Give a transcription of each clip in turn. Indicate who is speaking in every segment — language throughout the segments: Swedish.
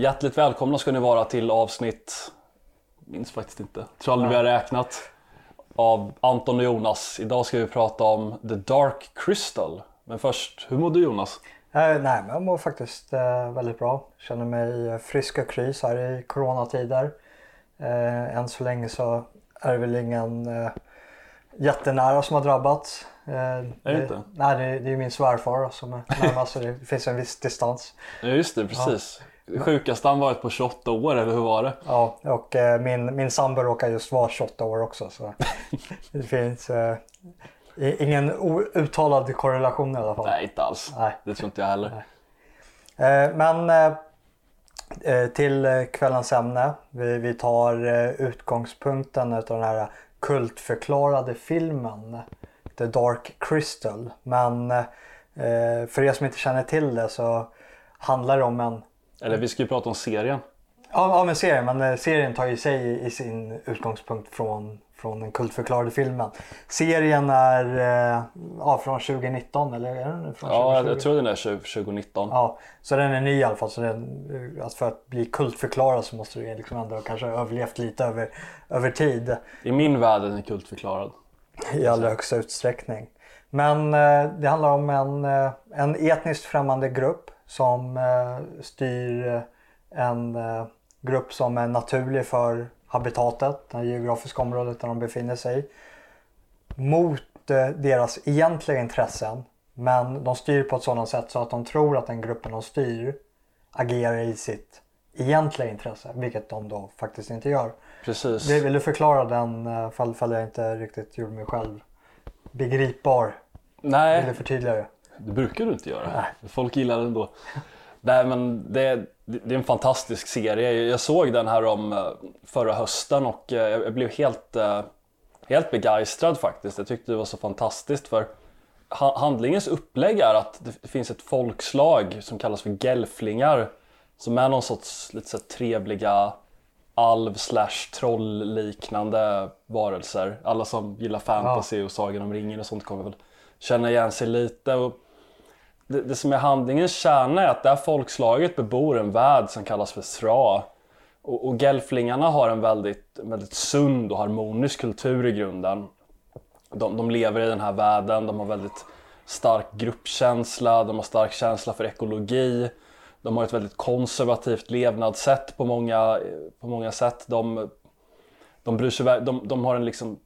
Speaker 1: Hjärtligt välkomna ska ni vara till avsnitt, minns faktiskt inte, tror aldrig vi har räknat, av Anton och Jonas. Idag ska vi prata om The Dark Crystal. Men först, hur mår du Jonas?
Speaker 2: Eh, nej, men jag mår faktiskt eh, väldigt bra. Känner mig frisk och kry så här i coronatider. Eh, än så länge så är det väl ingen eh, jättenära som har drabbats. Eh,
Speaker 1: är det inte?
Speaker 2: Nej, det, det är min svärfar som är närmast så det finns en viss distans.
Speaker 1: Ja just det, precis. Ja. Sjukast han varit på 28 år, eller hur var det?
Speaker 2: Ja, och eh, min, min sambo råkar just vara 28 år också. Så det finns eh, ingen uttalad korrelation i alla fall.
Speaker 1: Nej, inte alls. Nej. Det tror inte jag heller.
Speaker 2: Eh, men eh, eh, till kvällens ämne. Vi, vi tar utgångspunkten av den här kultförklarade filmen The Dark Crystal. Men för er som inte känner till det så handlar det om en...
Speaker 1: Eller vi ska ju prata om serien.
Speaker 2: Ja, ja men serien. Men serien tar ju sig i sin utgångspunkt från från den kultförklarade filmen. Serien är eh, ja, från 2019 eller är den från
Speaker 1: Ja, 2020? jag tror den är 2019.
Speaker 2: Ja, så den är ny i alla fall. Så den, alltså för att bli kultförklarad så måste du liksom ändå kanske ha överlevt lite över, över tid.
Speaker 1: I min värld är den kultförklarad.
Speaker 2: I allra högsta utsträckning. Men eh, det handlar om en, eh, en etniskt främmande grupp som eh, styr eh, en eh, grupp som är naturlig för habitatet, det geografiska området där de befinner sig mot deras egentliga intressen. Men de styr på ett sådant sätt så att de tror att den gruppen de styr agerar i sitt egentliga intresse, vilket de då faktiskt inte gör.
Speaker 1: Precis.
Speaker 2: Vill, du förklara den eh, fall, fall jag inte riktigt gjorde mig själv begripbar?
Speaker 1: Nej.
Speaker 2: Vill du förtydliga det?
Speaker 1: Det brukar du inte göra. Nej. Folk gillar det ändå. Nej men det, det är en fantastisk serie. Jag såg den här om eh, förra hösten och eh, jag blev helt, eh, helt begeistrad faktiskt. Jag tyckte det var så fantastiskt för handlingens upplägg är att det finns ett folkslag som kallas för gelflingar som är någon sorts lite så trevliga alv slash troll liknande varelser. Alla som gillar fantasy och Sagan om ringen och sånt kommer väl känna igen sig lite. Och det, det som är handlingens kärna är att det här folkslaget bebor en värld som kallas för Thra. Och, och gelflingarna har en väldigt, väldigt sund och harmonisk kultur i grunden. De, de lever i den här världen, de har väldigt stark gruppkänsla, de har stark känsla för ekologi. De har ett väldigt konservativt levnadssätt på många, på många sätt. De, de, bryr sig, de, de har en liksom,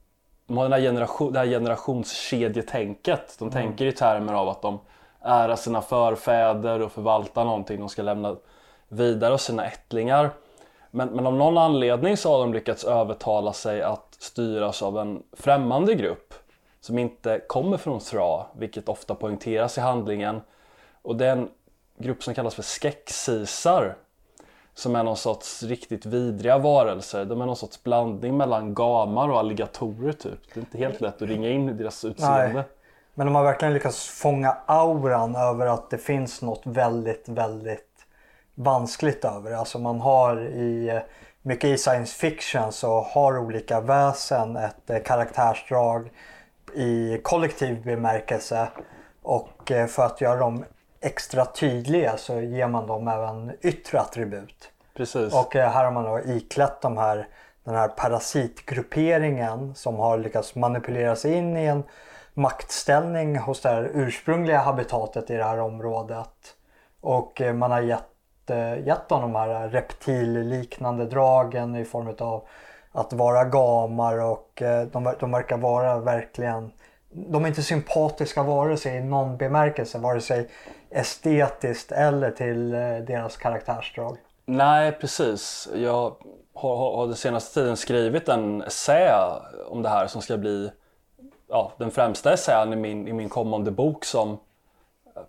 Speaker 1: de har den här generation, det här generationskedjetänket. De mm. tänker i termer av att de ära sina förfäder och förvalta någonting de ska lämna vidare och sina ättlingar. Men, men av någon anledning så har de lyckats övertala sig att styras av en främmande grupp som inte kommer från Thra, vilket ofta poängteras i handlingen. Och det är en grupp som kallas för Skexisar som är någon sorts riktigt vidriga varelser. De är någon sorts blandning mellan gamar och alligatorer typ. Det är inte helt lätt att ringa in i deras utseende. Nej.
Speaker 2: Men de har verkligen lyckats fånga auran över att det finns något väldigt, väldigt vanskligt över det. Alltså man har i mycket i science fiction så har olika väsen ett eh, karaktärsdrag i kollektiv bemärkelse och eh, för att göra dem extra tydliga så ger man dem även yttre attribut.
Speaker 1: Precis.
Speaker 2: Och eh, här har man då iklätt de här, den här parasitgrupperingen som har lyckats manipulera sig in i en maktställning hos det här ursprungliga habitatet i det här området. Och eh, man har gett, eh, gett dem de här reptilliknande dragen i form av att vara gamar och eh, de, de verkar vara verkligen de är inte sympatiska vare sig i någon bemärkelse, vare sig estetiskt eller till deras karaktärsdrag.
Speaker 1: Nej, precis. Jag har, har den senaste tiden skrivit en essä om det här som ska bli ja, den främsta essän i min, i min kommande bok som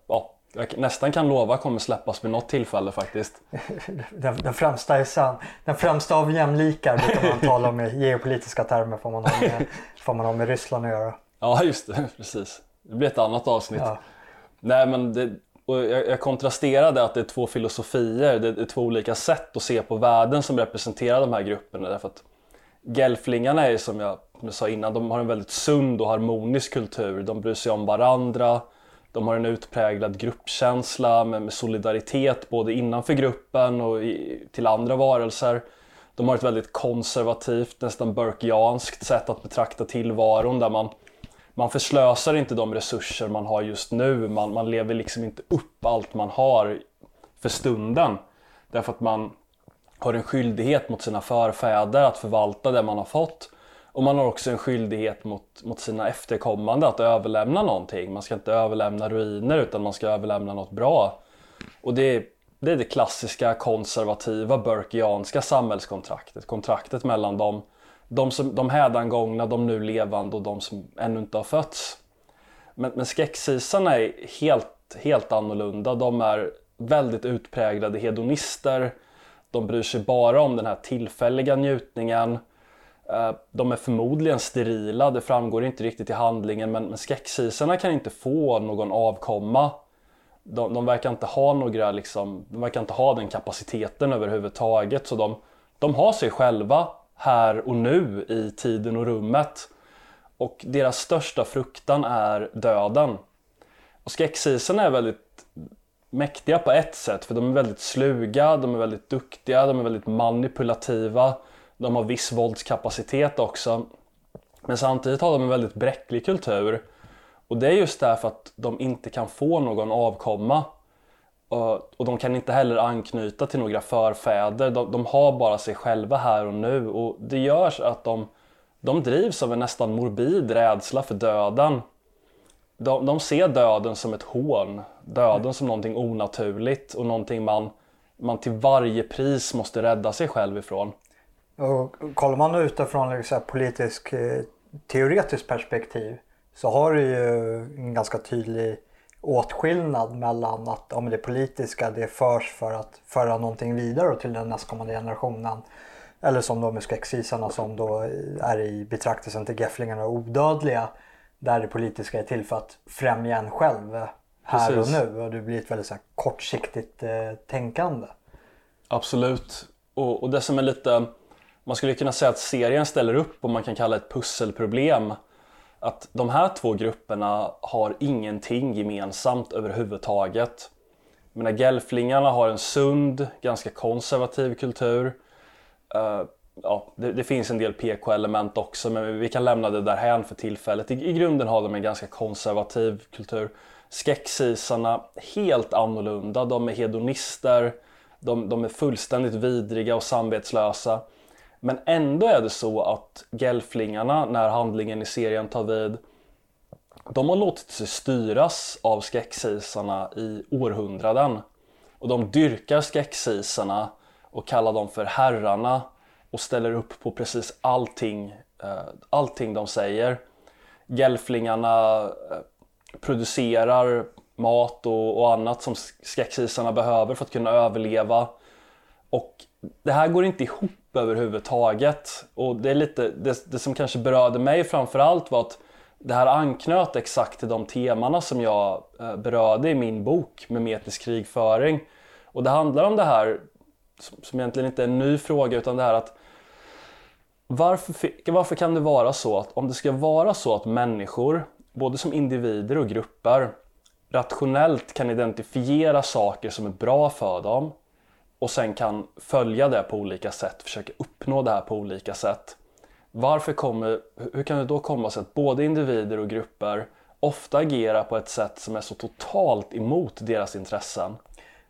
Speaker 1: ja, jag nästan kan lova kommer släppas vid något tillfälle faktiskt.
Speaker 2: Den, den främsta essän, den främsta av jämlikar brukar man tala om i geopolitiska termer får man ha med, får man ha med Ryssland att göra.
Speaker 1: Ja just det, precis. Det blir ett annat avsnitt. Ja. Nej men det, jag, jag kontrasterade att det är två filosofier, det är två olika sätt att se på världen som representerar de här grupperna. Därför att Gelflingarna är som jag, sa innan, de har en väldigt sund och harmonisk kultur. De bryr sig om varandra. De har en utpräglad gruppkänsla med, med solidaritet både innanför gruppen och i, till andra varelser. De har ett väldigt konservativt, nästan burkianskt sätt att betrakta tillvaron där man, man förslösar inte de resurser man har just nu. Man, man lever liksom inte upp allt man har för stunden. Därför att man har en skyldighet mot sina förfäder att förvalta det man har fått. Och man har också en skyldighet mot, mot sina efterkommande att överlämna någonting. Man ska inte överlämna ruiner utan man ska överlämna något bra. Och det, det är det klassiska konservativa burkianska samhällskontraktet. Kontraktet mellan dem, de, som, de hädangångna, de nu levande och de som ännu inte har fötts. Men, men skräcksisarna är helt, helt annorlunda. De är väldigt utpräglade hedonister. De bryr sig bara om den här tillfälliga njutningen. Eh, de är förmodligen sterila, det framgår inte riktigt i handlingen men skräcksisarna kan inte få någon avkomma. De, de, verkar inte ha några, liksom, de verkar inte ha den kapaciteten överhuvudtaget så de, de har sig själva här och nu i tiden och rummet. Och deras största fruktan är döden. Och skräcksisarna är väldigt mäktiga på ett sätt för de är väldigt sluga, de är väldigt duktiga, de är väldigt manipulativa. De har viss våldskapacitet också. Men samtidigt har de en väldigt bräcklig kultur. Och det är just därför att de inte kan få någon avkomma. Och de kan inte heller anknyta till några förfäder. De, de har bara sig själva här och nu. Och det gör att de, de drivs av en nästan morbid rädsla för döden. De, de ser döden som ett hån. Döden som någonting onaturligt och någonting man, man till varje pris måste rädda sig själv ifrån.
Speaker 2: Och kollar man utifrån liksom, politisk eh, teoretiskt perspektiv så har du ju en ganska tydlig åtskillnad mellan att om det politiska det förs för att föra någonting vidare till den nästkommande generationen. Eller som då med skräcksisarna som då är i betraktelsen till Gefflingarna och odödliga. Där det politiska är till för att främja en själv här Precis. och nu. Och det blir ett väldigt så här, kortsiktigt eh, tänkande.
Speaker 1: Absolut. Och, och det som är lite man skulle kunna säga att serien ställer upp vad man kan kalla ett pusselproblem. Att de här två grupperna har ingenting gemensamt överhuvudtaget. Jag menar, Gelflingarna har en sund, ganska konservativ kultur. Uh, ja, det, det, finns en del PK-element också men vi kan lämna det därhän för tillfället. I, I, grunden har de en ganska konservativ kultur. Skräckisarna, helt annorlunda. De är hedonister, de, de är fullständigt vidriga och samvetslösa. Men ändå är det så att Gelflingarna, när handlingen i serien tar vid, de har låtit sig styras av skräcksisarna i århundraden. Och de dyrkar skräcksisarna och kallar dem för herrarna och ställer upp på precis allting, eh, allting de säger. Gelflingarna eh, producerar mat och, och annat som skräckisarna behöver för att kunna överleva. Och det här går inte ihop överhuvudtaget. Och det, är lite, det, det som kanske berörde mig framförallt var att det här anknöt exakt till de temana som jag eh, berörde i min bok Memetisk krigföring. Och det handlar om det här, som egentligen inte är en ny fråga, utan det här att varför, varför kan det vara så att om det ska vara så att människor, både som individer och grupper, rationellt kan identifiera saker som är bra för dem och sen kan följa det på olika sätt, försöka uppnå det här på olika sätt. Varför kommer, hur kan det då komma sig att både individer och grupper ofta agerar på ett sätt som är så totalt emot deras intressen?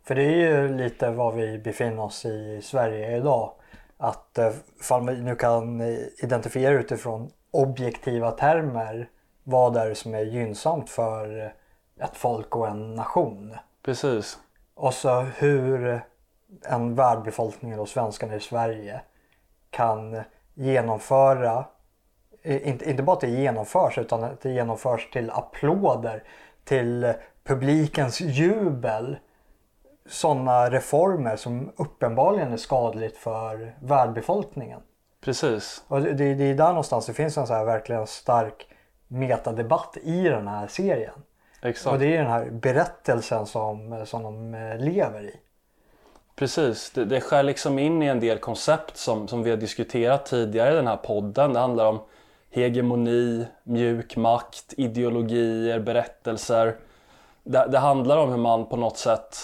Speaker 2: För det är ju lite vad vi befinner oss i Sverige idag. Att eh, ifall vi nu kan eh, identifiera utifrån objektiva termer vad är det som är gynnsamt för ett folk och en nation.
Speaker 1: Precis.
Speaker 2: Och så hur en värdbefolkning och svenskarna i Sverige kan genomföra, inte, inte bara att det genomförs utan att det genomförs till applåder, till publikens jubel. Sådana reformer som uppenbarligen är skadligt för värdbefolkningen.
Speaker 1: Precis.
Speaker 2: Och det, det är där någonstans det finns en så här verkligen stark metadebatt i den här serien.
Speaker 1: Exakt.
Speaker 2: Och det är den här berättelsen som, som de eh, lever i.
Speaker 1: Precis, det, det skär liksom in i en del koncept som, som vi har diskuterat tidigare i den här podden. Det handlar om hegemoni, mjuk makt, ideologier, berättelser. det, det handlar om hur man på något sätt,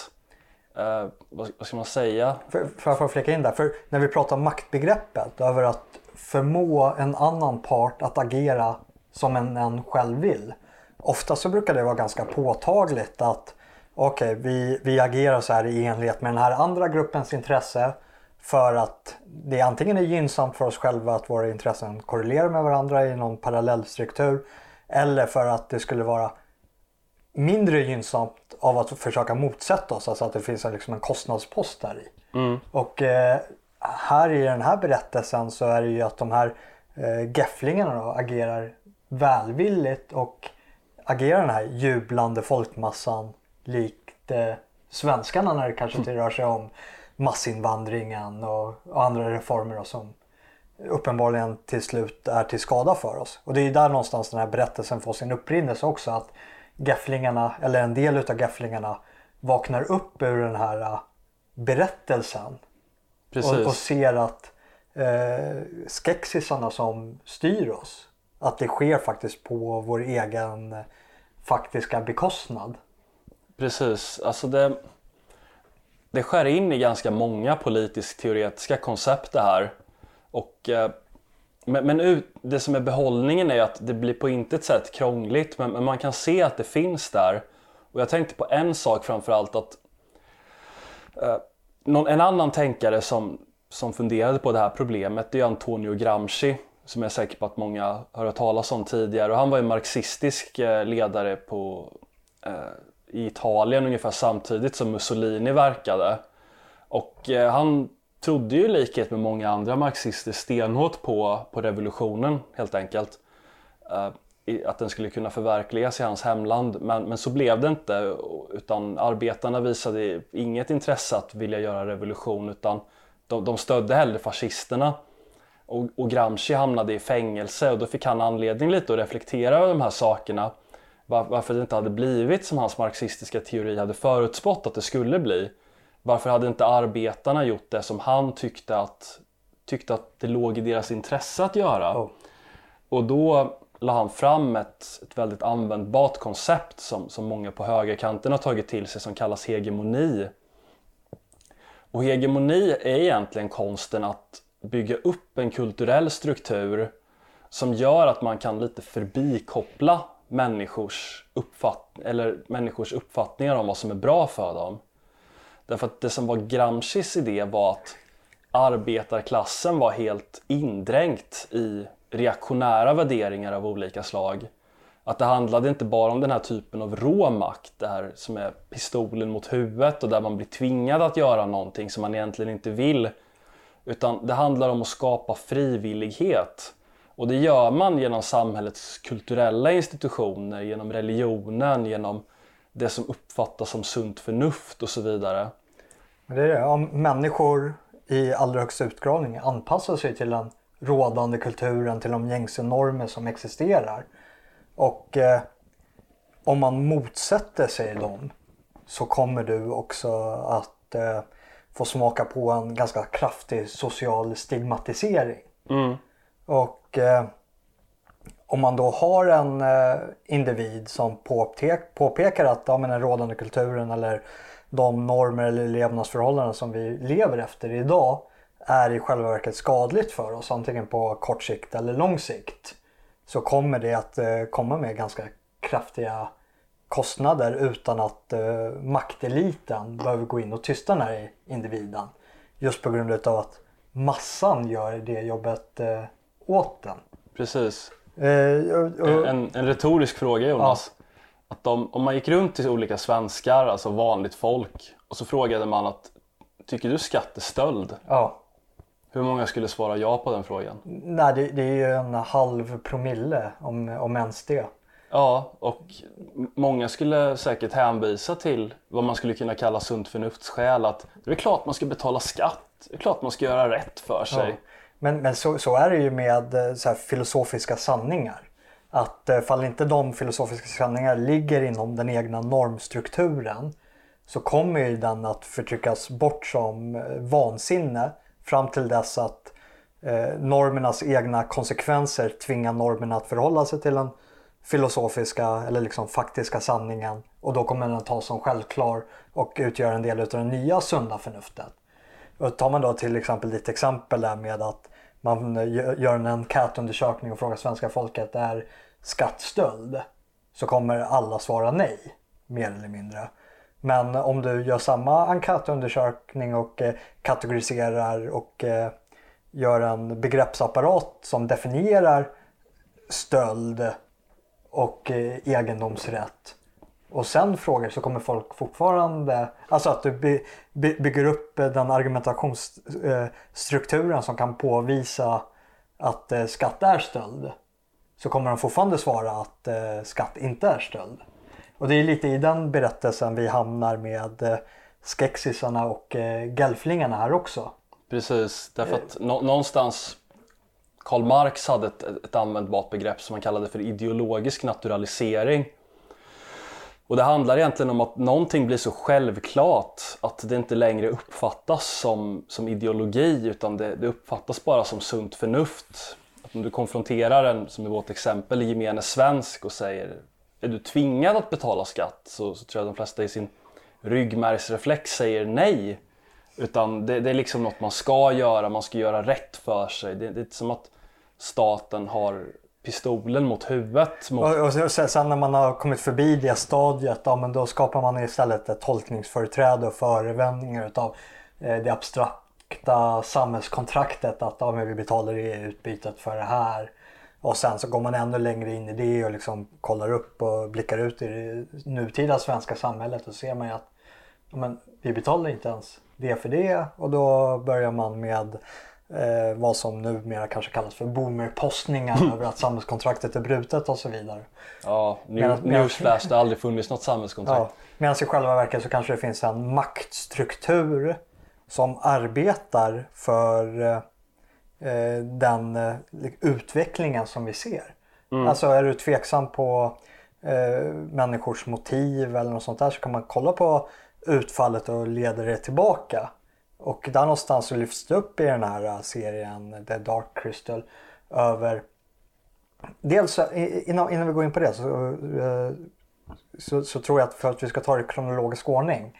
Speaker 1: eh, vad, vad ska man säga?
Speaker 2: För, för jag flika in där, för när vi pratar om maktbegreppet över att förmå en annan part att agera som en, en själv vill. Ofta så brukar det vara ganska påtagligt att okej, okay, vi, vi agerar så här i enlighet med den här andra gruppens intresse för att det antingen är gynnsamt för oss själva att våra intressen korrelerar med varandra i någon parallell struktur eller för att det skulle vara mindre gynnsamt av att försöka motsätta oss, alltså att det finns en, liksom en kostnadspost där i. Mm. Och eh, här i den här berättelsen så är det ju att de här eh, gefflingarna agerar välvilligt och agerar den här jublande folkmassan likt eh, svenskarna när det kanske inte rör sig om massinvandringen och, och andra reformer då, som uppenbarligen till slut är till skada för oss. Och det är där någonstans den här berättelsen får sin upprinnelse också. Att gafflingarna, eller en del utav gafflingarna vaknar upp ur den här uh, berättelsen. Och, och, ser att eh, skexisarna som styr oss, att det sker faktiskt på vår egen faktiska bekostnad.
Speaker 1: Precis, alltså det, det skär in i ganska många politisk teoretiska koncept det här. Och, eh, men, men, ut, det som är behållningen är att det blir på intet sätt krångligt men, men, man kan se att det finns där. Och jag tänkte på en sak framförallt att eh, någon, en annan tänkare som, som funderade på det här problemet det är Antonio Gramsci som jag är säker på att många har hört talas om tidigare. Och han var en marxistisk eh, ledare på, eh, i Italien ungefär samtidigt som Mussolini verkade. Och eh, han trodde ju i likhet med många andra marxister stenhårt på, på revolutionen helt enkelt. Eh, att den skulle kunna förverkligas i hans hemland. Men, men så blev det inte utan arbetarna visade inget intresse att vilja göra revolution utan de, de stödde hellre fascisterna. Och, och Gramsci hamnade i fängelse och då fick han anledning lite att reflektera över de här sakerna. Var, varför det inte hade blivit som hans marxistiska teori hade förutspått att det skulle bli. Varför hade inte arbetarna gjort det som han tyckte att, tyckte att det låg i deras intresse att göra? Oh. Och då la han fram ett, ett väldigt användbart koncept som, som många på högerkanten har tagit till sig som kallas hegemoni. Och hegemoni är egentligen konsten att bygga upp en kulturell struktur som gör att man kan lite förbikoppla människors, uppfatt eller människors uppfattningar om vad som är bra för dem. Därför att det som var Gramscis idé var att arbetarklassen var helt indränkt i reaktionära värderingar av olika slag. Att det handlade inte bara om den här typen av rå makt, det här som är pistolen mot huvudet och där man blir tvingad att göra någonting som man egentligen inte vill. Utan det handlar om att skapa frivillighet. Och det gör man genom samhällets kulturella institutioner, genom religionen, genom det som uppfattas som sunt förnuft och så vidare.
Speaker 2: Det är det. Om människor i allra högsta utsträckning anpassar sig till den rådande kulturen, till de gängse normer som existerar. Och eh, om man motsätter sig dem så kommer du också att eh, få smaka på en ganska kraftig social stigmatisering. Mm. Och eh, om man då har en eh, individ som påpek påpekar att ja, men den rådande kulturen eller de normer eller levnadsförhållanden som vi lever efter idag är i själva verket skadligt för oss antingen på kort sikt eller lång sikt så kommer det att eh, komma med ganska kraftiga kostnader utan att eh, makteliten behöver gå in och tysta den här individen. Just på grund av att massan gör det jobbet eh, åt den.
Speaker 1: Precis. Eh, och, och, en, en retorisk fråga Jonas. Ja. Att om, om man gick runt till olika svenskar, alltså vanligt folk och så frågade man att Tycker du skatt är stöld?
Speaker 2: Ja.
Speaker 1: Hur många skulle svara ja på den frågan?
Speaker 2: Nej, det, det är ju en halv promille om, om ens det.
Speaker 1: Ja, och många skulle säkert hänvisa till vad man skulle kunna kalla sunt förnuftsskäl. Att det är klart man ska betala skatt, det är klart man ska göra rätt för sig. Ja.
Speaker 2: Men, men så, så, är det ju med eh, så filosofiska sanningar. Att eh, fall inte de filosofiska sanningar ligger inom den egna normstrukturen så kommer ju den att förtryckas bort som eh, vansinne fram till dess att eh, normernas egna konsekvenser tvingar normerna att förhålla sig till en filosofiska eller liksom faktiska sanningen och då kommer den tas som självklar och utgöra en del av det nya sunda förnuftet. Och tar man då till exempel ditt exempel där med att man gör en enkätundersökning och frågar svenska folket är skattstöld? Så kommer alla svara nej, mer eller mindre. Men om du gör samma enkätundersökning och eh, kategoriserar och eh, gör en begreppsapparat som definierar stöld och eh, egendomsrätt och sen frågar så kommer folk fortfarande, alltså att du by, by, bygger upp eh, den argumentationsstrukturen eh, som kan påvisa att skatt är stöld. Så kommer de fortfarande svara att skatt inte är stöld. Och det är lite i den berättelsen vi hamnar med skexisarna och gelflingarna här också.
Speaker 1: Precis, därför att någonstans Karl Marx hade ett, ett användbart begrepp som han kallade för ideologisk naturalisering. Och det handlar egentligen om att någonting blir så självklart att det inte längre uppfattas som, som ideologi utan det, det uppfattas bara som sunt förnuft. Att om du konfronterar en, som i vårt exempel, gemene svensk och säger är du tvingad att betala skatt så, så tror jag de flesta i sin ryggmärgsreflex säger nej. Utan det, det, är liksom något man ska göra, man ska göra rätt för sig. Det, det är som att staten har pistolen mot huvudet. Mot...
Speaker 2: Och, och sen när man har kommit förbi det stadiet, ja, men då skapar man istället ett tolkningsföreträde och förevändningar utav eh, det abstrakta samhällskontraktet att ja, men vi betalar det utbytet för det här. Och sen så går man ännu längre in i det och liksom kollar upp och blickar ut i det nutida svenska samhället och ser man ju att men, vi betalar inte ens det för det och då börjar man med eh, vad som numera kanske kallas för boomerpostningar över att samhällskontraktet är brutet och så vidare.
Speaker 1: Ja, newsflash, det har aldrig funnits något samhällskontrakt. Ja,
Speaker 2: Medan i själva verket så kanske det finns en maktstruktur som arbetar för eh, Eh, den eh, utvecklingen som vi ser. Mm. Alltså är du tveksam på eh, människors motiv eller något sånt där så kan man kolla på utfallet och leda det tillbaka. Och där någonstans så lyfts det upp i den här serien The Dark Crystal över Dels innan, innan vi går in på det så, så, så, tror jag att för att vi ska ta det i kronologisk ordning.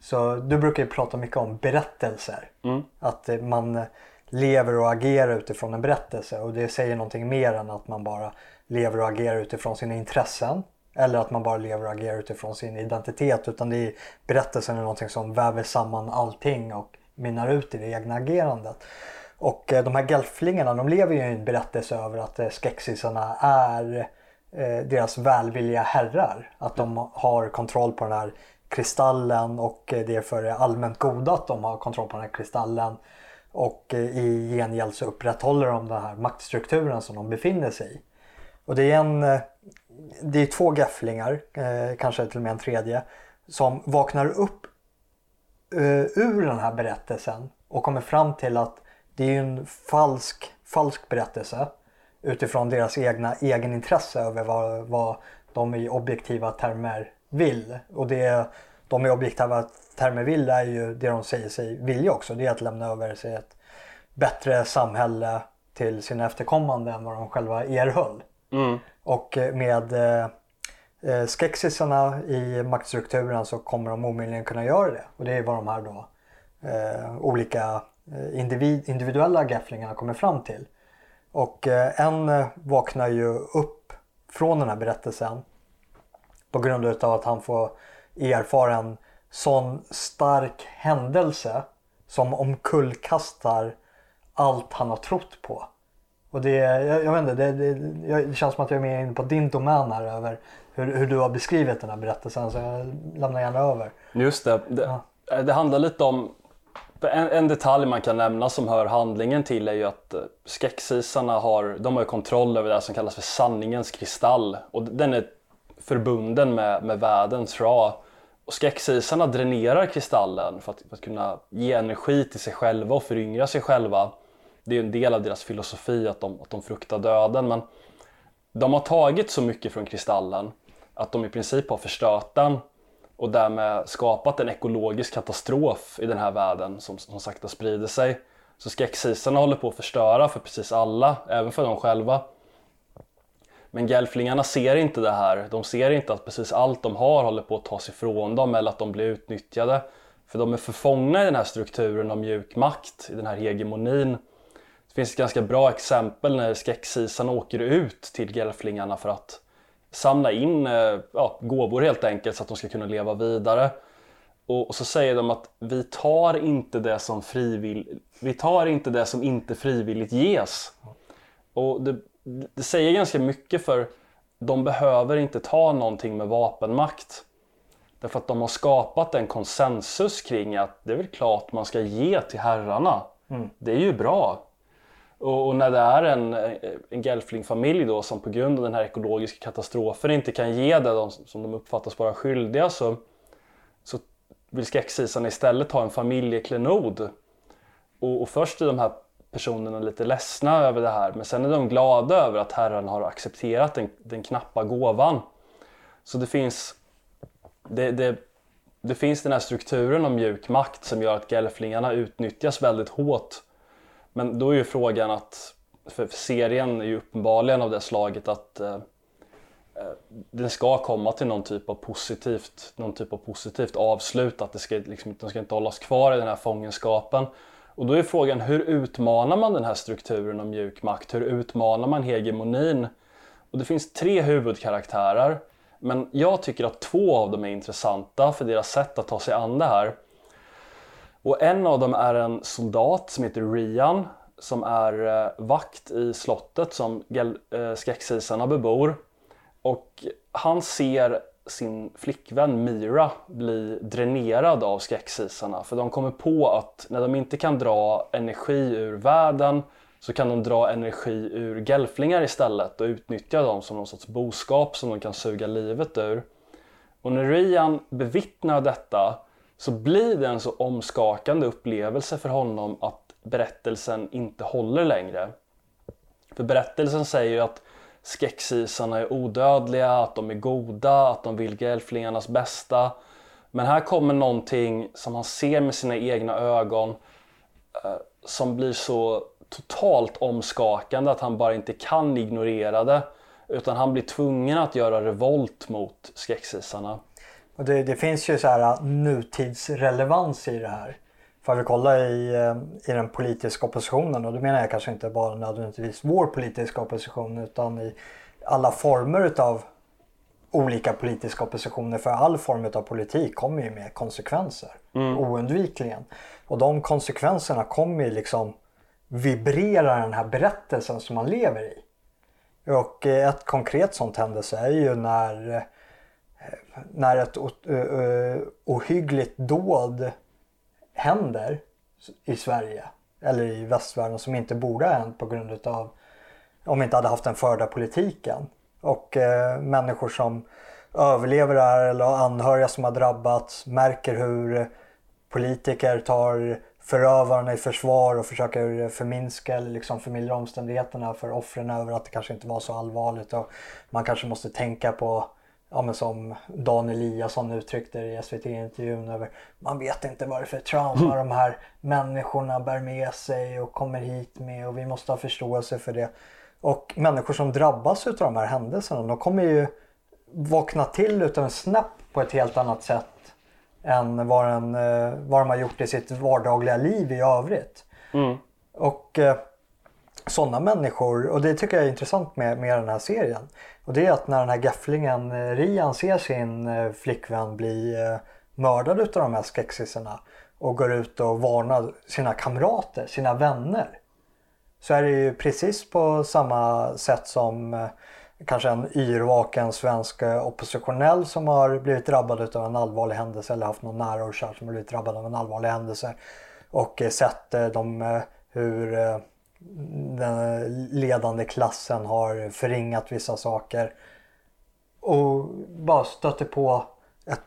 Speaker 2: Så du brukar ju prata mycket om berättelser. Mm. Att man lever och agerar utifrån en berättelse och det säger någonting mer än att man bara lever och agerar utifrån sina intressen eller att man bara lever och agerar utifrån sin identitet utan det är, berättelsen är någonting som väver samman allting och mynnar ut i det egna agerandet. Och eh, de här gelflingarna de lever ju i en berättelse över att eh, skexisarna är eh, deras välvilliga herrar. Att de har kontroll på den här kristallen och det är för det allmänt goda att de har kontroll på den här kristallen. Och i gengäld så upprätthåller de den här maktstrukturen som de befinner sig i. Och det är, en, det är två gafflingar, eh, kanske till och med en tredje, som vaknar upp eh, ur den här berättelsen och kommer fram till att det är en falsk, falsk berättelse utifrån deras egna egenintresse över vad, vad de i objektiva termer vill. Och det de i objektiva termer vill är ju det de säger sig vilja också. Det är att lämna över sig ett bättre samhälle till sina efterkommande än vad de själva erhöll. Mm. Och eh, med eh, eh, skexisarna i maktstrukturen så kommer de omöjligen kunna göra det. Och det är vad de här då eh, olika eh, individ, individuella gafflingarna kommer fram till. Och eh, en vaknar ju upp från den här berättelsen på grund av att han får erfara en sån stark händelse som omkullkastar allt han har trott på. Och det, jag, jag vet inte, det, det, det, känns som att jag är mer inne på din domän här över hur, hur, du har beskrivit den här berättelsen så jag lämnar gärna över.
Speaker 1: Just det, det, ja. det handlar lite om en, en, detalj man kan nämna som hör handlingen till är ju att skexisarna har, de har kontroll över det som kallas för sanningens kristall och den är förbunden med, med världens Ra. Och skräcksisarna dränerar kristallen för att, för att kunna ge energi till sig själva och föryngra sig själva. Det är en del av deras filosofi att de, att de fruktar döden. Men de har tagit så mycket från kristallen att de i princip har förstört den och därmed skapat en ekologisk katastrof i den här världen som, som sakta sprider sig. Så skräckisarna håller på att förstöra för precis alla, även för dem själva. Men gelflingarna ser inte det här. De ser inte att precis allt de har håller på att tas ifrån dem eller att de blir utnyttjade. För de är förfångna i den här strukturen av mjuk makt, i den här hegemonin. Det finns ett ganska bra exempel när skräcksisarna åker ut till gelflingarna för att samla in eh, ja, gåvor helt enkelt så att de ska kunna leva vidare. Och, så säger de att vi tar inte det som frivill, vi tar inte det som inte frivilligt ges. Och det, det säger ganska mycket för de behöver inte ta någonting med vapenmakt. Därför att de har skapat en konsensus kring att det är väl klart man ska ge till herrarna. Mm. Det är ju bra. Och, och, när det är en, en gelflingfamilj då som på grund av den här ekologiska katastrofen inte kan ge det de, som de uppfattas vara skyldiga så, så vill skräcksisarna istället ha en familjeklenod. Och, och först är de här personerna lite ledsna över det här men sen är de glada över att Herren har accepterat den, den knappa gåvan. Så det finns, det, det, det finns den här strukturen av mjuk makt som gör att gelflingarna utnyttjas väldigt hårt. Men då är ju frågan att, för serien är ju uppenbarligen av det slaget att eh, eh, den ska komma till någon typ av positivt, någon typ av positivt avslut, att det ska, liksom, de ska inte hållas kvar i den här fångenskapen. Och då är frågan hur utmanar man den här strukturen av mjuk makt? Hur utmanar man hegemonin? Och det finns tre huvudkaraktärer. Men jag tycker att två av dem är intressanta för deras sätt att ta sig an det här. Och en av dem är en soldat som heter Rian som är eh, vakt i slottet som eh, skräcksisarna bebor. Och han ser sin flickvän Mira bli dränerad av skräcksisarna. För de kommer på att när de inte kan dra energi ur världen så kan de dra energi ur gelflingar istället och utnyttja dem som någon sorts boskap som de kan suga livet ur. Och när Rian bevittnar detta så blir det en så omskakande upplevelse för honom att berättelsen inte håller längre. För berättelsen säger ju att skexisarna är odödliga, att de är goda, att de vill gelflingarnas bästa. Men här kommer någonting som han ser med sina egna ögon eh, som blir så totalt omskakande att han bara inte kan ignorera det. Utan han blir tvungen att göra revolt mot skexisarna.
Speaker 2: Och det, det, finns ju så här äh, nutidsrelevans i det här. För vi kollar i, äh, i den politiska oppositionen och då menar jag kanske inte bara nödvändigtvis vår politiska opposition utan i alla former utav olika politiska oppositioner. För all form av politik kommer ju med konsekvenser. Mm. Oundvikligen. Och de konsekvenserna kommer ju liksom vibrera den här berättelsen som man lever i. Och äh, ett konkret sånt händelse är ju när när ett ohyggligt dåd händer i Sverige eller i västvärlden som inte borde ha hänt på grund utav om vi inte hade haft den förda politiken. Och eh, människor som överlever det här eller har anhöriga som har drabbats märker hur politiker tar förövarna i försvar och försöker förminska eller liksom förmildra omständigheterna för offren över att det kanske inte var så allvarligt. Och man kanske måste tänka på ja, men som Dan Eliasson uttryckte det i SVT-intervjun över man vet inte vad det är för trauma de här människorna bär med sig och kommer hit med och vi måste ha förståelse för det. Och människor som drabbas av de här händelserna de kommer ju vakna till utav en snäpp på ett helt annat sätt än vad, en, eh, vad de har gjort i sitt vardagliga liv i övrigt. Mm. Och eh, sådana människor, och det tycker jag är intressant med, med den här serien. Och det är att när den här gafflingen eh, Rian ser sin eh, flickvän bli eh, mördad utav de här skexisarna och går ut och varnar sina kamrater, sina vänner. Så är det ju precis på samma sätt som kanske en yrvaken svensk oppositionell som har blivit drabbad av en allvarlig händelse eller haft någon nära och kär som har blivit drabbad av en allvarlig händelse och sett de, hur den ledande klassen har förringat vissa saker. Och bara stöter på ett,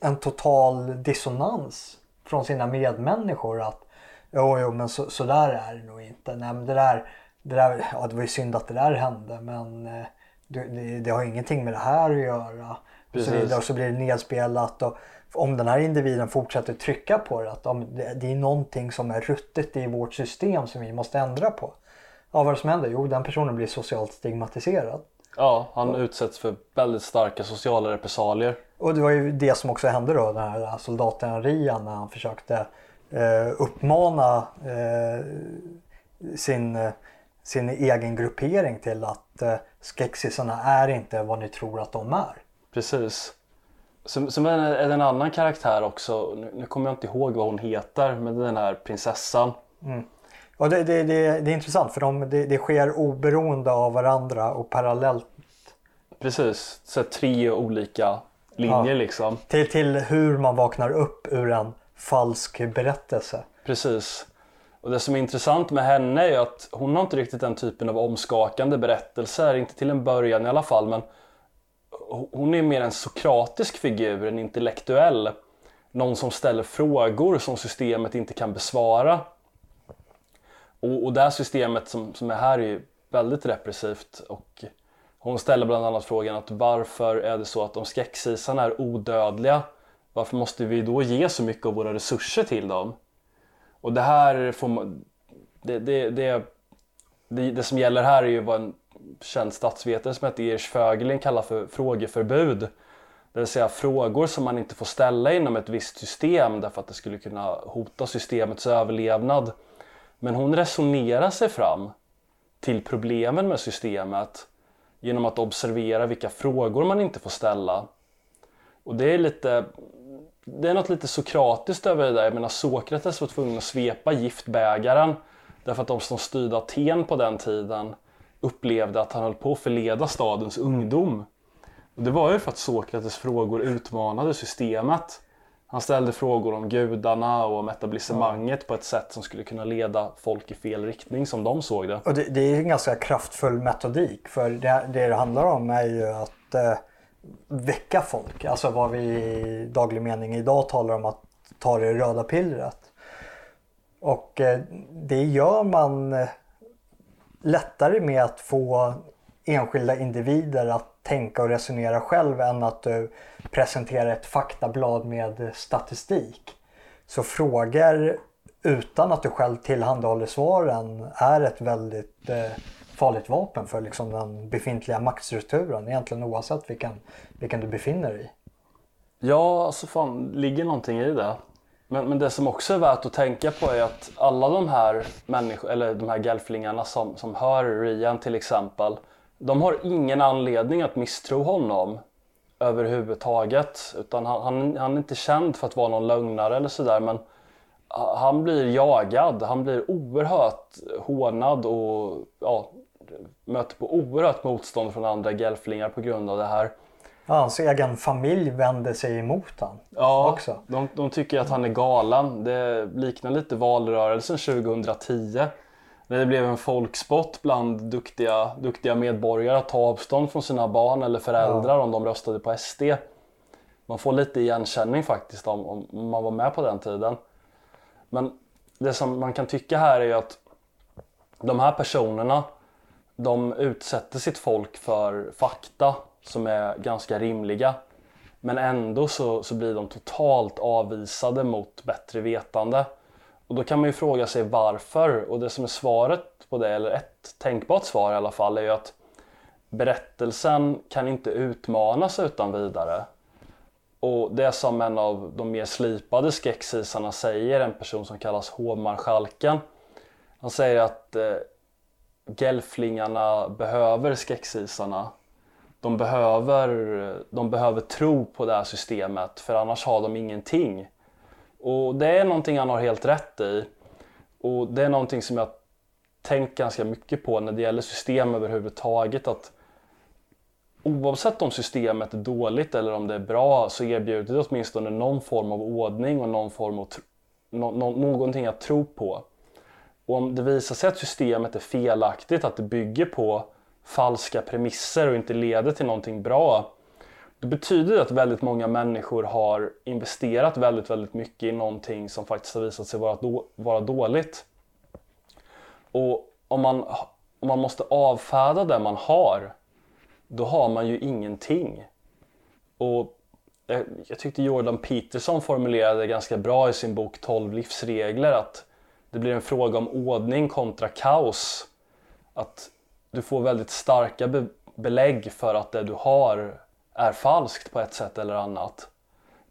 Speaker 2: en total dissonans från sina medmänniskor. Att jo, jo men så, så där är det nog inte. Nej, men det, där, det, där, ja, det var ju synd att det där hände men eh, det, det, det har ingenting med det här att göra. Och så, vidare, och så blir det nedspelat. Och, om den här individen fortsätter trycka på det, att det är någonting som är ruttet i vårt system som vi måste ändra på. Ja, vad är det som händer? Jo, den personen blir socialt stigmatiserad.
Speaker 1: Ja, han utsätts för väldigt starka sociala repressalier.
Speaker 2: Och det var ju det som också hände då, den här soldaten Rian när han försökte eh, uppmana eh, sin, sin egen gruppering till att eh, skexisarna är inte vad ni tror att de är.
Speaker 1: Precis. Som, som är det en annan karaktär också, nu, nu kommer jag inte ihåg vad hon heter, men den här prinsessan.
Speaker 2: Mm. Och det, det, det, det är intressant för de, det, det sker oberoende av varandra och parallellt.
Speaker 1: Precis, så tre olika linjer ja. liksom.
Speaker 2: Till, till hur man vaknar upp ur en falsk berättelse.
Speaker 1: Precis. Och det som är intressant med henne är att hon har inte riktigt den typen av omskakande berättelser, inte till en början i alla fall, men hon är mer en sokratisk figur, en intellektuell. Någon som ställer frågor som systemet inte kan besvara. Och, och det här systemet som, som är här är ju väldigt repressivt. Och hon ställer bland annat frågan att varför är det så att om skräcksisarna är odödliga, varför måste vi då ge så mycket av våra resurser till dem? Och det här får man, det, det, det, det, det som gäller här är ju vad en känd statsvetare som heter Erich Fögelin kallar för frågeförbud. Det vill säga frågor som man inte får ställa inom ett visst system därför att det skulle kunna hota systemets överlevnad. Men hon resonerar sig fram till problemen med systemet genom att observera vilka frågor man inte får ställa. Och det är lite det är något lite sokratiskt över det där. Jag menar Sokrates var tvungen att svepa giftbägaren därför att de som styrde Aten på den tiden upplevde att han höll på att förleda stadens ungdom. Och det var ju för att Sokrates frågor utmanade systemet. Han ställde frågor om gudarna och om etablissemanget ja. på ett sätt som skulle kunna leda folk i fel riktning som de såg det.
Speaker 2: Och det, det är en ganska kraftfull metodik för det det, det handlar om är ju att eh, väcka folk. Alltså vad vi i daglig mening idag talar om att ta det röda pillret. Och eh, det gör man eh, lättare med att få enskilda individer att tänka och resonera själv än att du presenterar ett faktablad med statistik. Så frågor utan att du själv tillhandahåller svaren är ett väldigt eh, farligt vapen för liksom den befintliga maktstrukturen egentligen oavsett vilken, vilken du befinner dig i.
Speaker 1: Ja, alltså fan, ligger någonting i det. Men, men det som också är värt att tänka på är att alla de här människor, eller de här gelflingarna som, som hör Rian till exempel, de har ingen anledning att misstro honom överhuvudtaget. Utan han, han, han är inte känd för att vara någon lögnare eller sådär men han blir jagad, han blir oerhört hånad och ja, möter på oerhört motstånd från andra gelflingar på grund av det här.
Speaker 2: Ja, hans egen familj vänder sig emot honom
Speaker 1: ja,
Speaker 2: också.
Speaker 1: De, de tycker att han är galen. Det liknar lite valrörelsen 2010. När det blev en folkspott bland duktiga, duktiga medborgare att ta avstånd från sina barn eller föräldrar ja. om de röstade på SD. Man får lite igenkänning faktiskt om, om man var med på den tiden. Men det som man kan tycka här är ju att de här personerna de utsätter sitt folk för fakta som är ganska rimliga. Men ändå så, så blir de totalt avvisade mot bättre vetande. Och då kan man ju fråga sig varför. Och det som är svaret på det, eller ett tänkbart svar i alla fall, är ju att berättelsen kan inte utmanas utan vidare. Och det som en av de mer slipade skräckisarna säger, en person som kallas hovmarskalken. Han säger att eh, gelflingarna behöver skräckisarna. De behöver, de behöver tro på det här systemet för annars har de ingenting. Och det är någonting han har helt rätt i. Och det är någonting som jag tänkt ganska mycket på när det gäller system överhuvudtaget. Att oavsett om systemet är dåligt eller om det är bra så erbjuder det åtminstone någon form av ordning och någon form av no någonting att tro på. Och om det visar sig att systemet är felaktigt, att det bygger på falska premisser och inte leder till någonting bra. Det betyder att väldigt många människor har investerat väldigt, väldigt mycket i någonting som faktiskt har visat sig vara, då, vara dåligt. Och om man, om man måste avfärda det man har, då har man ju ingenting. Och jag, jag tyckte Jordan Peterson formulerade det ganska bra i sin bok 12 livsregler att det blir en fråga om ordning kontra kaos. Att du får väldigt starka be belägg för att det du har är falskt på ett sätt eller annat.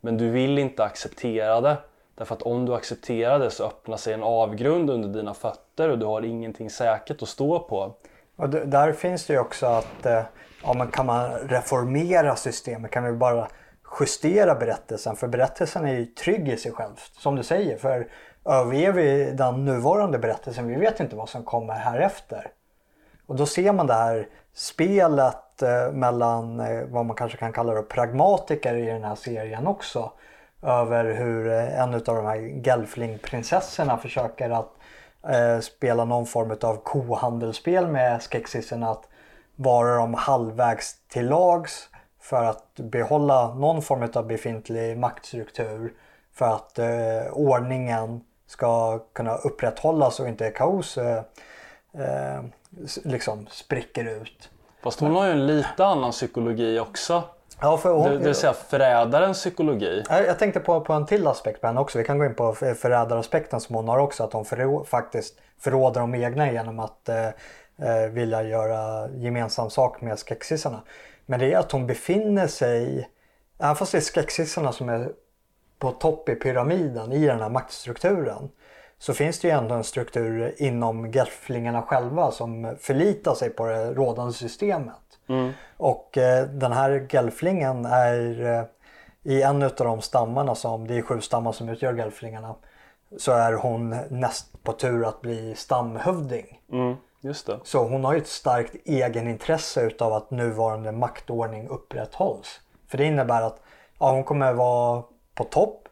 Speaker 1: Men du vill inte acceptera det. Därför att om du accepterar det så öppnar sig en avgrund under dina fötter och du har ingenting säkert att stå på.
Speaker 2: Och där finns det ju också att eh, ja, men kan man reformera systemet? Kan vi bara justera berättelsen? För berättelsen är ju trygg i sig själv, som du säger. För överger vi den nuvarande berättelsen, vi vet inte vad som kommer härefter. Och då ser man det här spelet eh, mellan eh, vad man kanske kan kalla det pragmatiker i den här serien också. Över hur eh, en av de här Gelfling-prinsessorna försöker att eh, spela någon form av kohandelsspel med skexisen att vara dem halvvägs till lags för att behålla någon form av befintlig maktstruktur för att eh, ordningen ska kunna upprätthållas och inte kaos eh, liksom spricker ut.
Speaker 1: Fast hon har ju en lite annan psykologi också.
Speaker 2: Ja, för hon,
Speaker 1: det, det vill säga förrädarens psykologi.
Speaker 2: Jag tänkte på, på en till aspekt på henne också. Vi kan gå in på förrädaraspekten som hon har också. Att hon förrå, faktiskt förråder de egna genom att eh, eh, vilja göra gemensam sak med skexisarna. Men det är att hon befinner sig, även fast det är skexisarna som är på topp i pyramiden i den här maktstrukturen. Så finns det ju ändå en struktur inom gelflingarna själva som förlitar sig på det rådande systemet. Mm. Och eh, den här gelflingen är eh, i en av de stammarna som, det är sju stammar som utgör gelflingarna, så är hon näst på tur att bli stamhövding.
Speaker 1: Mm, just det.
Speaker 2: Så hon har ju ett starkt egenintresse utav att nuvarande maktordning upprätthålls. För det innebär att ja, hon kommer vara på topp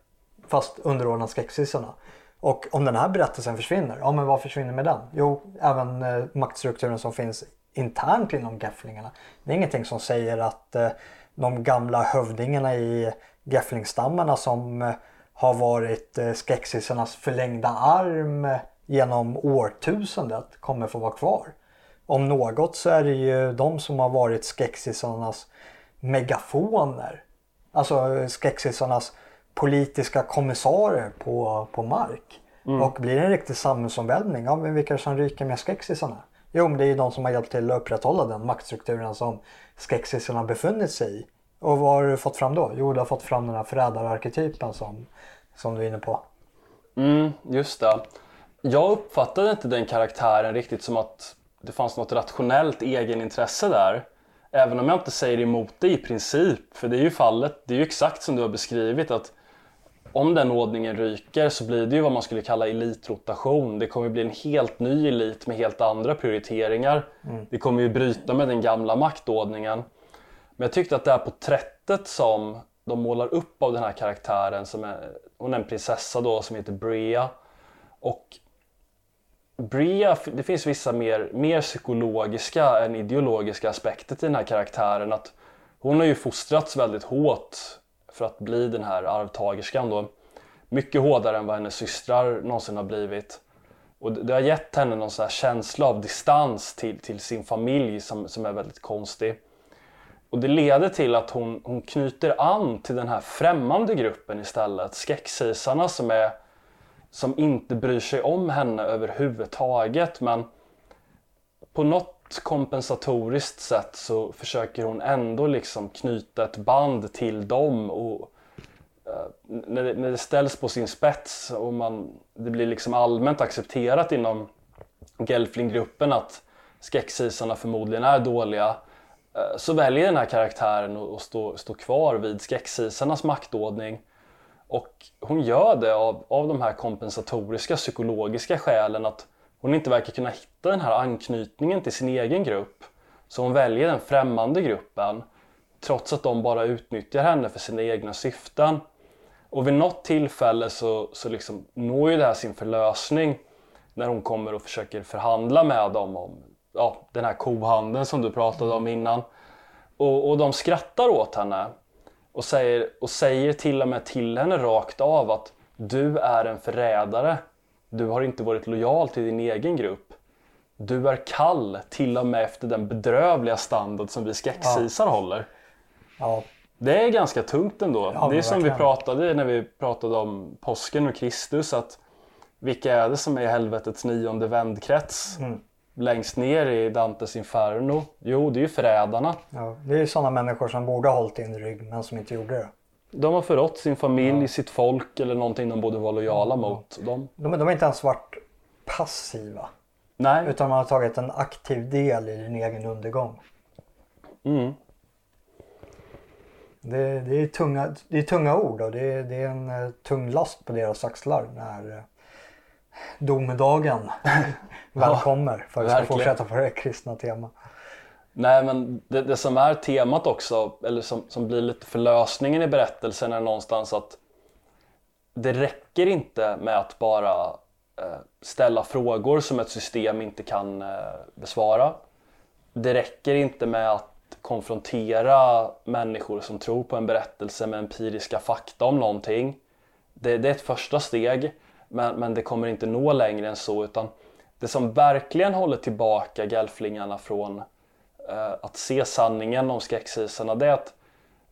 Speaker 2: fast underordnad skräcksissarna. Och om den här berättelsen försvinner, ja men vad försvinner med den? Jo, även eh, maktstrukturen som finns internt inom gafflingarna. Det är ingenting som säger att eh, de gamla hövdingarna i gafflingstammarna som eh, har varit eh, skexisarnas förlängda arm eh, genom årtusendet kommer få vara kvar. Om något så är det ju de som har varit skexisarnas megafoner. Alltså eh, skexisarnas politiska kommissarer på, på mark. Mm. Och blir det en riktig samhällsomvälvning, ja men vilka är det som ryker med skexisarna? Jo, men det är ju de som har hjälpt till att upprätthålla den maktstrukturen som skexisarna befunnit sig i. Och vad har du fått fram då? Jo, du har fått fram den här förrädararketypen som, som du är inne på.
Speaker 1: Mm, just det. Jag uppfattade inte den karaktären riktigt som att det fanns något rationellt egenintresse där. Även om jag inte säger emot det i princip, för det är ju fallet, det är ju exakt som du har beskrivit att om den ordningen ryker så blir det ju vad man skulle kalla elitrotation. Det kommer bli en helt ny elit med helt andra prioriteringar. Mm. Det kommer ju bryta med den gamla maktordningen. Men jag tyckte att det här porträttet som de målar upp av den här karaktären, som är, hon är en prinsessa då som heter Brea. Och Brea, det finns vissa mer, mer psykologiska än ideologiska aspekter till den här karaktären. Att hon har ju fostrats väldigt hårt för att bli den här arvtagerskan då. Mycket hårdare än vad hennes systrar någonsin har blivit. Och det har gett henne någon sån känsla av distans till, till sin familj som, som är väldigt konstig. Och det leder till att hon, hon knyter an till den här främmande gruppen istället. Skräcksisarna som, är, som inte bryr sig om henne överhuvudtaget. Men på något kompensatoriskt sätt så försöker hon ändå liksom knyta ett band till dem. Och, eh, när, det, när det ställs på sin spets och man, det blir liksom allmänt accepterat inom Gelfling-gruppen att skräcksisarna förmodligen är dåliga eh, så väljer den här karaktären att stå, stå kvar vid skräcksisarnas maktordning. Och hon gör det av, av de här kompensatoriska psykologiska skälen att hon inte verkar kunna hitta den här anknytningen till sin egen grupp. Så hon väljer den främmande gruppen trots att de bara utnyttjar henne för sina egna syften. Och vid något tillfälle så, så liksom når ju det här sin förlösning när hon kommer och försöker förhandla med dem om ja, den här kohandeln som du pratade om innan. Och, och de skrattar åt henne och säger, och säger till och med till henne rakt av att du är en förrädare. Du har inte varit lojal till din egen grupp. Du är kall till och med efter den bedrövliga standard som vi skräcksisar ja. håller.
Speaker 2: Ja.
Speaker 1: Det är ganska tungt ändå. Ja, det är som vi pratade när vi pratade om påsken och Kristus. att Vilka är det som är i helvetets nionde vändkrets? Mm. längst ner i Dantes Inferno? Jo, det är ju förrädarna.
Speaker 2: Ja, det är ju sådana människor som borde ha hållit in rygg men som inte gjorde det.
Speaker 1: De har förrått sin familj, sitt folk eller någonting de borde vara lojala mot. De...
Speaker 2: De, de har inte ens varit passiva.
Speaker 1: Nej.
Speaker 2: Utan man har tagit en aktiv del i din egen undergång.
Speaker 1: Mm.
Speaker 2: Det, det, är, tunga, det är tunga ord och det är, det är en uh, tung last på deras axlar när uh, domedagen väl kommer. För att vi ska fortsätta på det kristna temat.
Speaker 1: Nej men det, det, som är temat också, eller som, som blir lite förlösningen i berättelsen är någonstans att det räcker inte med att bara eh, ställa frågor som ett system inte kan eh, besvara. Det räcker inte med att konfrontera människor som tror på en berättelse med empiriska fakta om någonting. Det, det är ett första steg men, men det kommer inte nå längre än så utan det som verkligen håller tillbaka gelflingarna från eh, Eh, att se sanningen om skräcksisarna det är att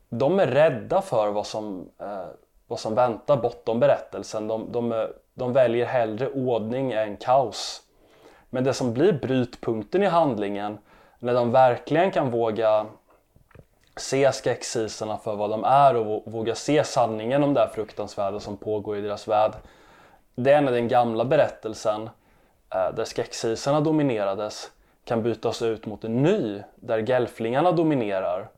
Speaker 1: de är rädda för vad som, eh, vad som väntar bortom berättelsen. De, de, de väljer hellre ordning än kaos. Men det som blir brytpunkten i handlingen när de verkligen kan våga se skräcksisarna för vad de är och våga se sanningen om det här fruktansvärda som pågår i deras värld. Det är när den gamla berättelsen eh, där skräcksisarna dominerades kan bytas ut mot en ny där gelflingarna dominerar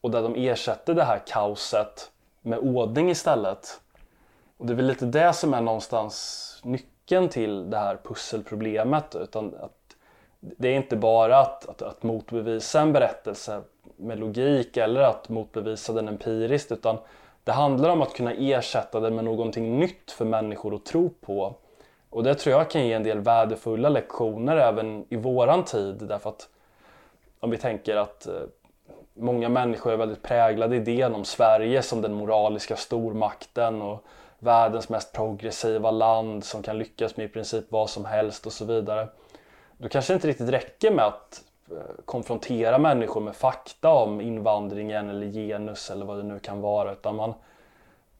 Speaker 1: och där de ersätter det här kaoset med ordning istället. Och det är väl lite det som är någonstans nyckeln till det här pusselproblemet. Utan att det är inte bara att, att, att motbevisa en berättelse med logik eller att motbevisa den empiriskt utan det handlar om att kunna ersätta den med någonting nytt för människor att tro på. Och det tror jag kan ge en del värdefulla lektioner även i våran tid därför att om vi tänker att eh, många människor är väldigt präglade idén om Sverige som den moraliska stormakten och världens mest progressiva land som kan lyckas med i princip vad som helst och så vidare. Då kanske det inte riktigt räcker med att eh, konfrontera människor med fakta om invandringen eller genus eller vad det nu kan vara utan man,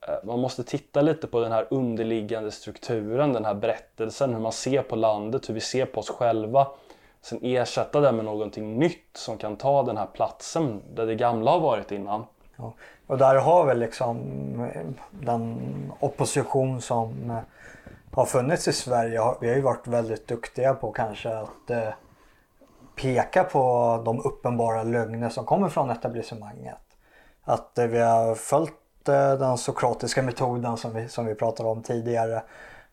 Speaker 1: Eh, man måste titta lite på den här underliggande strukturen, den här berättelsen, hur man ser på landet, hur vi ser på oss själva. Sen ersätta det med någonting nytt som kan ta den här platsen där det gamla har varit innan.
Speaker 2: Ja. Och där har väl liksom eh, den opposition som eh, har funnits i Sverige. Vi har ju varit väldigt duktiga på kanske att peka på de uppenbara lögner som kommer från etablissemanget. Att vi har följt den sokratiska metoden som vi, som vi pratade om tidigare.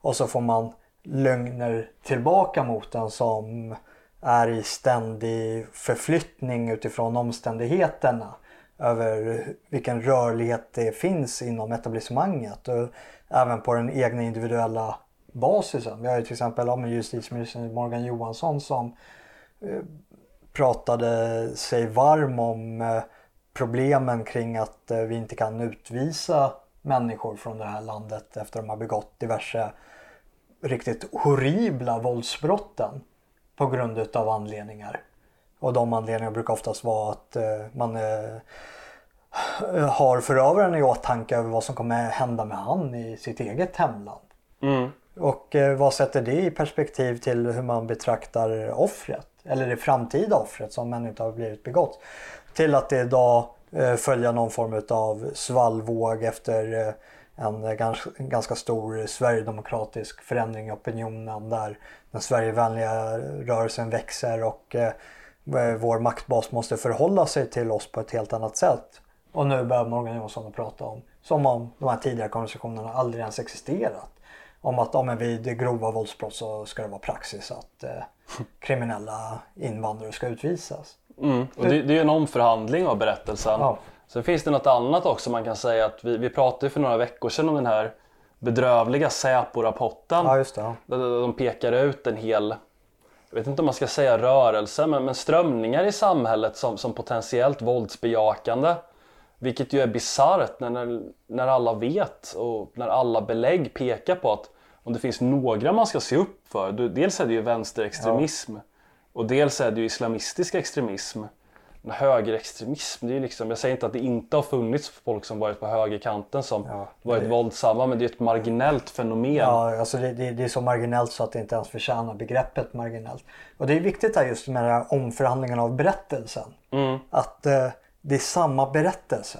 Speaker 2: Och så får man lögner tillbaka mot den som är i ständig förflyttning utifrån omständigheterna över vilken rörlighet det finns inom etablissemanget och även på den egna individuella basisen. Vi har ju till exempel ja, justitieminister Morgan Johansson som eh, pratade sig varm om eh, problemen kring att eh, vi inte kan utvisa människor från det här landet efter att de har begått diverse riktigt horribla våldsbrotten på grund utav anledningar. Och de anledningarna brukar oftast vara att eh, man eh, har förövaren i åtanke över vad som kommer hända med han i sitt eget hemland. Mm. Och vad sätter det i perspektiv till hur man betraktar offret? Eller det framtida offret som ännu inte har blivit begått. Till att det idag följer följa någon form av svallvåg efter eh, en eh, ganska, stor sverigedemokratisk förändring i opinionen där den Sverigevänliga rörelsen växer och vår maktbas måste förhålla sig till oss på ett helt annat sätt. Och nu börjar Morgan Johansson att prata om som om de här tidigare konversationerna aldrig ens existerat om att ja, vid grova våldsbrott så ska det vara praxis att eh, kriminella invandrare ska utvisas.
Speaker 1: Mm. Och det, det är en omförhandling av berättelsen. Ja. Sen finns det något annat också man kan säga att vi, vi pratade för några veckor sedan om den här bedrövliga Säpo-rapporten.
Speaker 2: Ja, just det, ja.
Speaker 1: Där de pekar ut en hel, jag vet inte om man ska säga rörelse, men, men strömningar i samhället som, som potentiellt våldsbejakande. Vilket ju är bisarrt när, när, när alla vet och när alla belägg pekar på att om det finns några man ska se upp för, dels är det ju vänsterextremism ja. Och dels är det ju islamistisk extremism. högerextremism. Det är ju liksom, jag säger inte att det inte har funnits folk som varit på högerkanten som
Speaker 2: Ja,
Speaker 1: varit
Speaker 2: det-
Speaker 1: våldsamma men det är ett marginellt fenomen.
Speaker 2: Ja, alltså det, det, det är så marginellt så att det inte ens förtjänar begreppet marginellt. Och det är viktigt här just med den här omförhandlingen av berättelsen.
Speaker 1: Mm.
Speaker 2: Att eh, det är samma berättelse.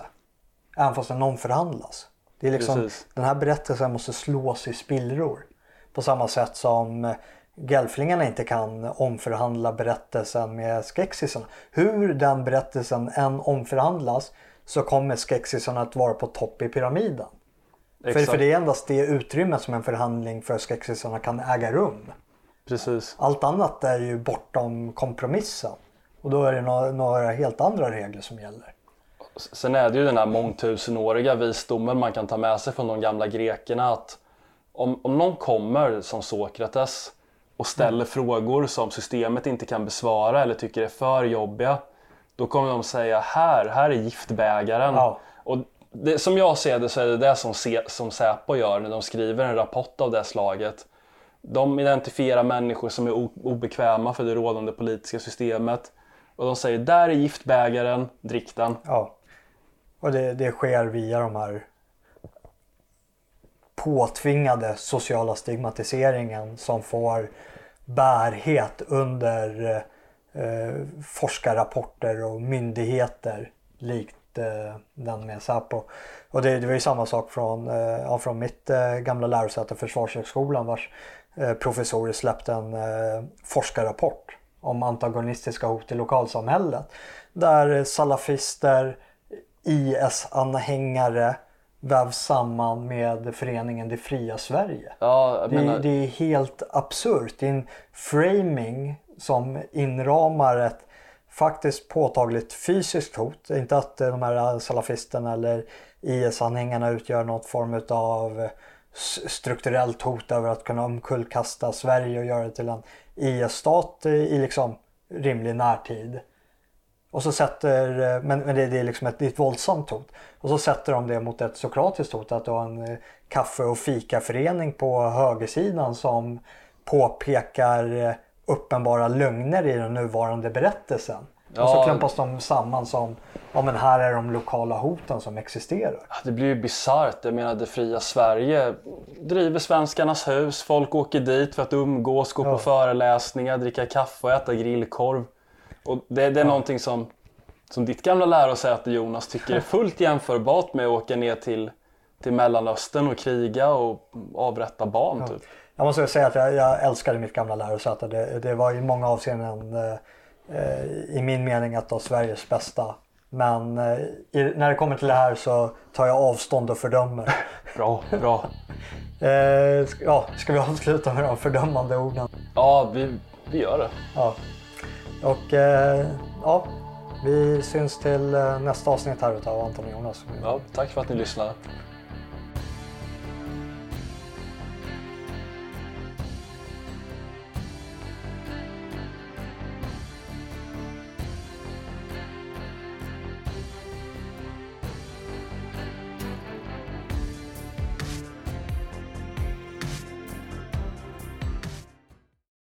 Speaker 2: Även fast den omförhandlas. Det är liksom,
Speaker 1: Precis.
Speaker 2: den här berättelsen måste slås i spillror. På samma sätt som eh, Gelflingarna inte kan omförhandla berättelsen med skexisarna. Hur den berättelsen än omförhandlas så kommer skexisarna att vara på topp i pyramiden. För,
Speaker 1: Exakt.
Speaker 2: för det är endast det utrymmet som en förhandling för skexisarna kan äga rum.
Speaker 1: Precis.
Speaker 2: Allt annat är ju bortom kompromissen. Och då är det några, några helt andra regler som gäller.
Speaker 1: Sen är det ju den här mångtusenåriga visdomen man kan ta med sig från de gamla grekerna att om, om någon kommer som Sokrates och ställer frågor som systemet inte kan besvara eller tycker är för jobbiga då kommer de säga här, här är giftbägaren.
Speaker 2: Ja.
Speaker 1: Och det, som jag ser det så är det det som, Se- som Säpo gör när de skriver en rapport av det slaget. De identifierar människor som är obekväma för det rådande politiska systemet och de säger där är giftbägaren, drick den.
Speaker 2: Ja. Och det, det sker via de här påtvingade sociala stigmatiseringen som får bärhet under eh, forskarrapporter och myndigheter likt eh, den med Säpo. Och det, det var ju samma sak från, eh, ja, från mitt eh, gamla lärosäte Försvarshögskolan vars eh, professorer släppte en eh, forskarrapport om antagonistiska hot i lokalsamhället. Där eh, salafister, IS-anhängare vävs samman med föreningen Det fria Sverige.
Speaker 1: Ja,
Speaker 2: Det,
Speaker 1: menar,
Speaker 2: det är helt absurt. Det är en framing som inramar ett faktiskt påtagligt fysiskt hot. Inte att eh, de här salafisterna eller IS-anhängarna utgör något form av strukturellt hot över att kunna omkullkasta Sverige och göra det till en IS-stat i liksom rimlig närtid. Och så sätter, men, men det, det är liksom ett, det är ett våldsamt hot. Och så sätter de det mot ett sokratiskt hot. Att du har en eh, kaffe och fikaförening på högersidan som påpekar eh, uppenbara lögner i den nuvarande berättelsen. Och så
Speaker 1: Ja.
Speaker 2: klumpas de samman som, ja men här är de lokala hoten som existerar.
Speaker 1: det blir ju bisarrt. Jag menar det fria Sverige driver Svenskarnas hus. Folk åker dit för att umgås, gå på föreläsningar, dricka kaffe och äta grillkorv. Och det, det är någonting som, som ditt gamla lärosäte Jonas tycker är fullt jämförbart med att åka ner till, till Mellanöstern och kriga och avrätta barn. Typ.
Speaker 2: Jag måste säga att jag, jag älskade mitt gamla lärosäte. Det, det var i många avseenden eh, eh, i min mening ett av Sveriges bästa. Men eh, i, när det kommer till det här så tar jag avstånd och fördömer.
Speaker 1: Bra, bra.
Speaker 2: Eh, ska, ja, ska vi avsluta med de fördömande orden?
Speaker 1: Ja, vi, vi gör det.
Speaker 2: Ja. Och eh, ja, vi syns till eh, nästa avsnitt här utav Anton och Jonas.
Speaker 1: Ja, tack för att ni lyssnade.